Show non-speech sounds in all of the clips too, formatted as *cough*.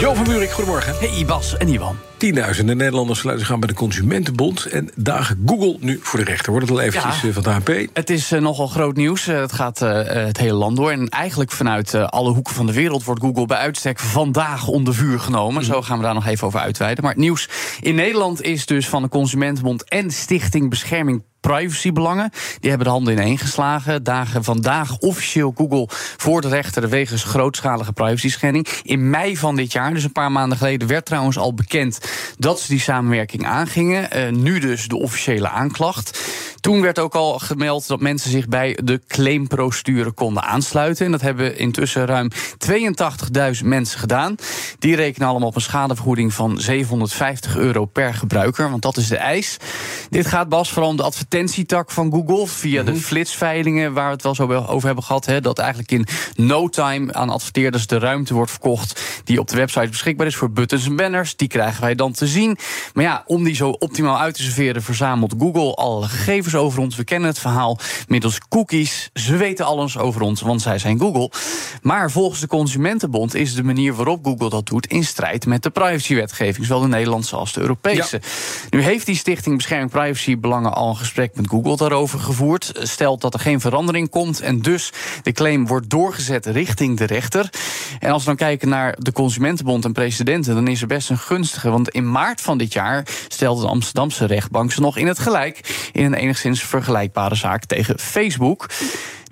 Jo van Buurik, goedemorgen. Hey Bas en Iwan. Tienduizenden Nederlanders sluiten zich aan bij de Consumentenbond... en dagen Google nu voor de rechter. Wordt het al eventjes Ja. eh, van de ANP? Het is eh, nogal groot nieuws. Eh, het gaat het hele land door. En eigenlijk vanuit alle hoeken van de wereld wordt Google bij uitstek vandaag onder vuur genomen. Zo gaan we daar nog even over uitweiden. Maar het nieuws in Nederland is dus van de Consumentenbond en Stichting Bescherming privacybelangen. Die hebben de handen ineen geslagen. Dagen vandaag officieel Google voor de rechter wegens grootschalige privacy schending. In mei van dit jaar, dus een paar maanden geleden, werd trouwens al bekend dat ze die samenwerking aangingen. Eh, nu dus de officiële aanklacht. Toen werd ook al gemeld dat mensen zich bij de claimprocedure konden aansluiten. En dat hebben intussen ruim 82.000 mensen gedaan. Die rekenen allemaal op een schadevergoeding van 750 euro per gebruiker. Want dat is de eis. Dit gaat Bas vooral om de advertentietak van Google. Via de flitsveilingen waar we het wel zo over hebben gehad. Hè, dat eigenlijk in no time aan adverteerders de ruimte wordt verkocht. Die op de website beschikbaar is voor buttons en banners. Die krijgen wij dan te zien. Maar ja, om die zo optimaal uit te serveren verzamelt Google alle gegevens over ons. We kennen het verhaal middels cookies. Ze weten alles over ons, want zij zijn Google. Maar volgens de Consumentenbond is de manier waarop Google dat doet in strijd met de privacywetgeving, zowel de Nederlandse als de Europese. Nu heeft die Stichting Bescherming Privacybelangen al een gesprek met Google daarover gevoerd. Stelt dat er geen verandering komt en dus de claim wordt doorgezet richting de rechter. En als we dan kijken naar de Consumentenbond en precedenten, dan is er best een gunstige. Want in maart van dit jaar stelde de Amsterdamse rechtbank ze nog in het gelijk in een enigszins vergelijkbare zaak tegen Facebook.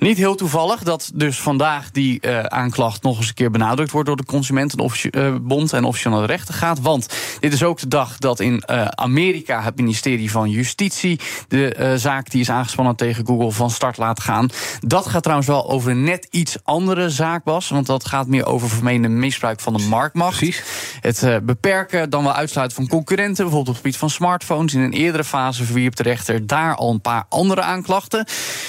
Niet heel toevallig dat dus vandaag die eh, aanklacht nog eens een keer benadrukt wordt door de Consumentenbond en officieel naar de rechter gaat. Want dit is ook de dag dat in eh, Amerika het ministerie van Justitie de eh, zaak die is aangespannen tegen Google van start laat gaan. Dat gaat trouwens wel over een net iets andere zaak, Bas. Want dat gaat meer over vermeende misbruik van de marktmacht. Precies. Het eh, beperken, dan wel uitsluiten van concurrenten, bijvoorbeeld op het gebied van smartphones. In een eerdere fase verwierp de rechter daar al een paar andere aanklachten.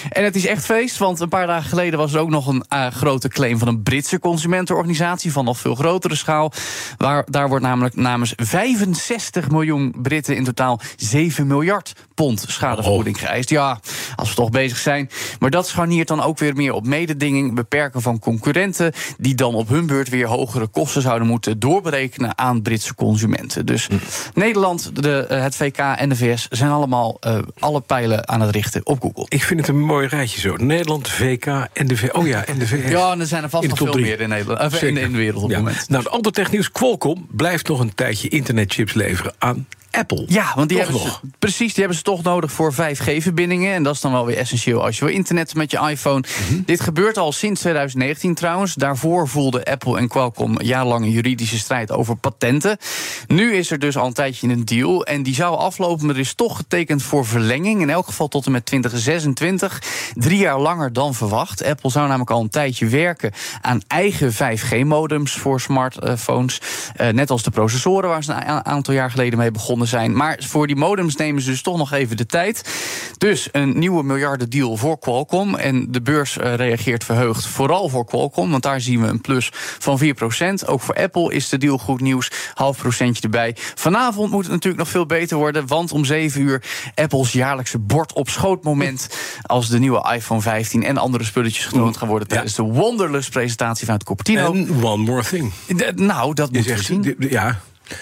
En het is echt feest, want een paar dagen geleden was er ook nog een eh, grote claim van een Britse consumentenorganisatie van nog veel grotere schaal. Waar, daar wordt namelijk namens 65 miljoen Britten in totaal 7 miljard pond schadevergoeding geëist. Ja, als we toch bezig zijn. Maar dat scharniert dan ook weer meer op mededinging, beperken van concurrenten, die dan op hun beurt weer hogere kosten zouden moeten doorberekenen aan Britse consumenten. Dus Nederland, de, eh, het VK en de VS zijn allemaal eh, alle pijlen aan het richten op Google. Ik vind het een mooi rijtje zo. Nederland, VK en de V. Oh ja, en de VS. Ja, en er zijn er vast nog veel meer in, Nederland, of in, de wereld op Ja. het moment. Nou, de andere technieuws. Qualcomm blijft nog een tijdje internetchips leveren aan Apple. Ja, want die Toch hebben nog. ze, precies, die hebben ze toch nodig voor 5G-verbindingen. En dat is dan wel weer essentieel als je wil internet met je iPhone. Mhm. Dit gebeurt al sinds 2019 trouwens. Daarvoor voelden Apple en Qualcomm jarenlang een juridische strijd over patenten. Nu is er dus al een tijdje een deal. En die zou aflopen, maar er is toch getekend voor verlenging. In elk geval tot en met 2026. Drie jaar langer dan verwacht. Apple zou namelijk al een tijdje werken aan eigen 5G-modems voor smartphones. Eh, net als de processoren waar ze een aantal jaar geleden mee begonnen zijn. Maar voor die modems nemen ze dus toch nog even de tijd. Dus een nieuwe miljardendeal voor Qualcomm. En de beurs eh, reageert verheugd, vooral voor Qualcomm. Want daar zien we een plus van 4%. Ook voor Apple is de deal goed nieuws. Half procentje erbij. Vanavond moet het natuurlijk nog veel beter worden. Want om 7 uur Apples jaarlijkse bord op schoot moment. Als de nieuwe iPhone 15 en andere spulletjes getoond gaan worden. tijdens de Wonderlust presentatie van het Cupertino. En one more thing. Nou, dat Je we zegt, zien. ja,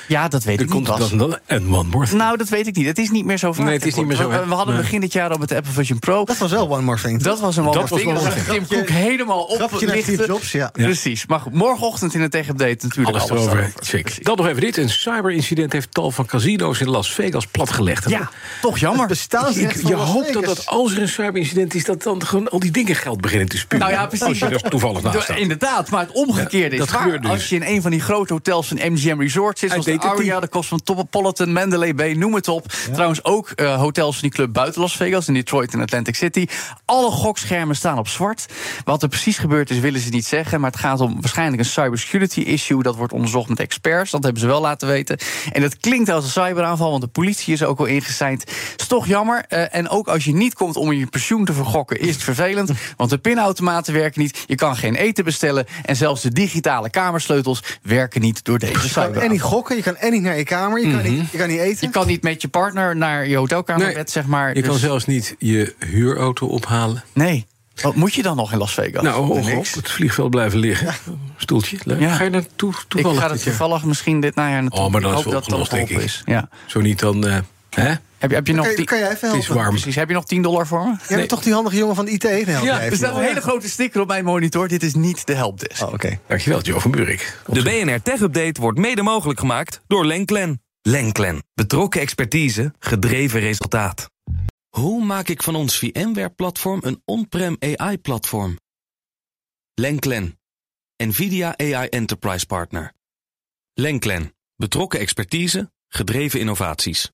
Ja, dat weet er ik niet. dat en dan. En one more thing. Nou, dat weet ik niet. Het is niet meer zo vaak. Nee, het is niet meer zo, We, hadden Nee. begin dit jaar al met de Apple Vision Pro. Dat was wel One More Thing. Dat was een Dat wonder was ding. wel Dat Tim Cook helemaal oplichten. Jobs, ja. Precies. Maar goed, morgenochtend in het Tech Update natuurlijk Alles alles, erover. daarover. Check. Dan nog even dit. Een cyberincident heeft tal van casino's in Las Vegas platgelegd. Ja, toch jammer. Het van je Las hoopt dat, Vegas. dat als er een cyberincident is... dat dan gewoon al die dingen geld beginnen te spuwen. Nou ja, precies. Als je er toevallig naast staat. Inderdaad, maar het omgekeerde Ja, is dat waar. dus. Als je in een van die grote hotels van MGM Resort zit... Zoals de deed het Aria, de Cosmopolitan, Mandalay Bay, noem het op. Trouwens ook eh, hotels van die club buiten Las Vegas, in Detroit en Atlantic City. Alle gokschermen staan op zwart. Wat er precies gebeurd is, willen ze niet zeggen. Maar het gaat om waarschijnlijk een cybersecurity issue. Dat wordt onderzocht met experts, dat hebben ze wel laten weten. En dat klinkt als een cyberaanval, want de politie is ook al ingeseind. Is toch jammer. Eh, en ook als je niet komt om je pensioen te vergokken, is het vervelend. *laughs* Want de pinautomaten werken niet. Je kan geen eten bestellen. En zelfs de digitale kamersleutels werken niet door deze kan en cyberaanval. Niet je kan en niet naar je kamer, je, kan, niet, je kan niet eten. Je kan niet met je partner naar je hotelkamerbed, Nee, zeg maar. Je kan Dus- zelfs niet je huurauto ophalen. Nee. Wat moet je dan nog in Las Vegas? Nou, op niks. het vliegveld blijven liggen. Stoeltje, leuk. Ja. Ga je naartoe ik toevallig? ga er toevallig misschien dit najaar naartoe. Oh, maar dan Ik is dat het opgelost, denk ik. is. Ja. Zo niet dan, eh, hè? Heb, je, heb je nog Kan, je- tien- kan jij even Het is helpen? warm. Precies, heb je nog 10 dollar voor me? Jij bent toch die handige jongen van de IT? Dan help jij Ja, er staat een hele grote sticker op mijn monitor. Dit is niet de helpdesk. Oh, oké. Dankjewel, Joe van Buurik. De BNR Tech Update wordt mede mogelijk gemaakt door Lenklen. Lenklen. Betrokken expertise, gedreven resultaat. Hoe maak ik van ons VMware-platform een on-prem AI-platform? Lenklen. NVIDIA AI Enterprise Partner. Lenklen. Betrokken expertise, gedreven innovaties.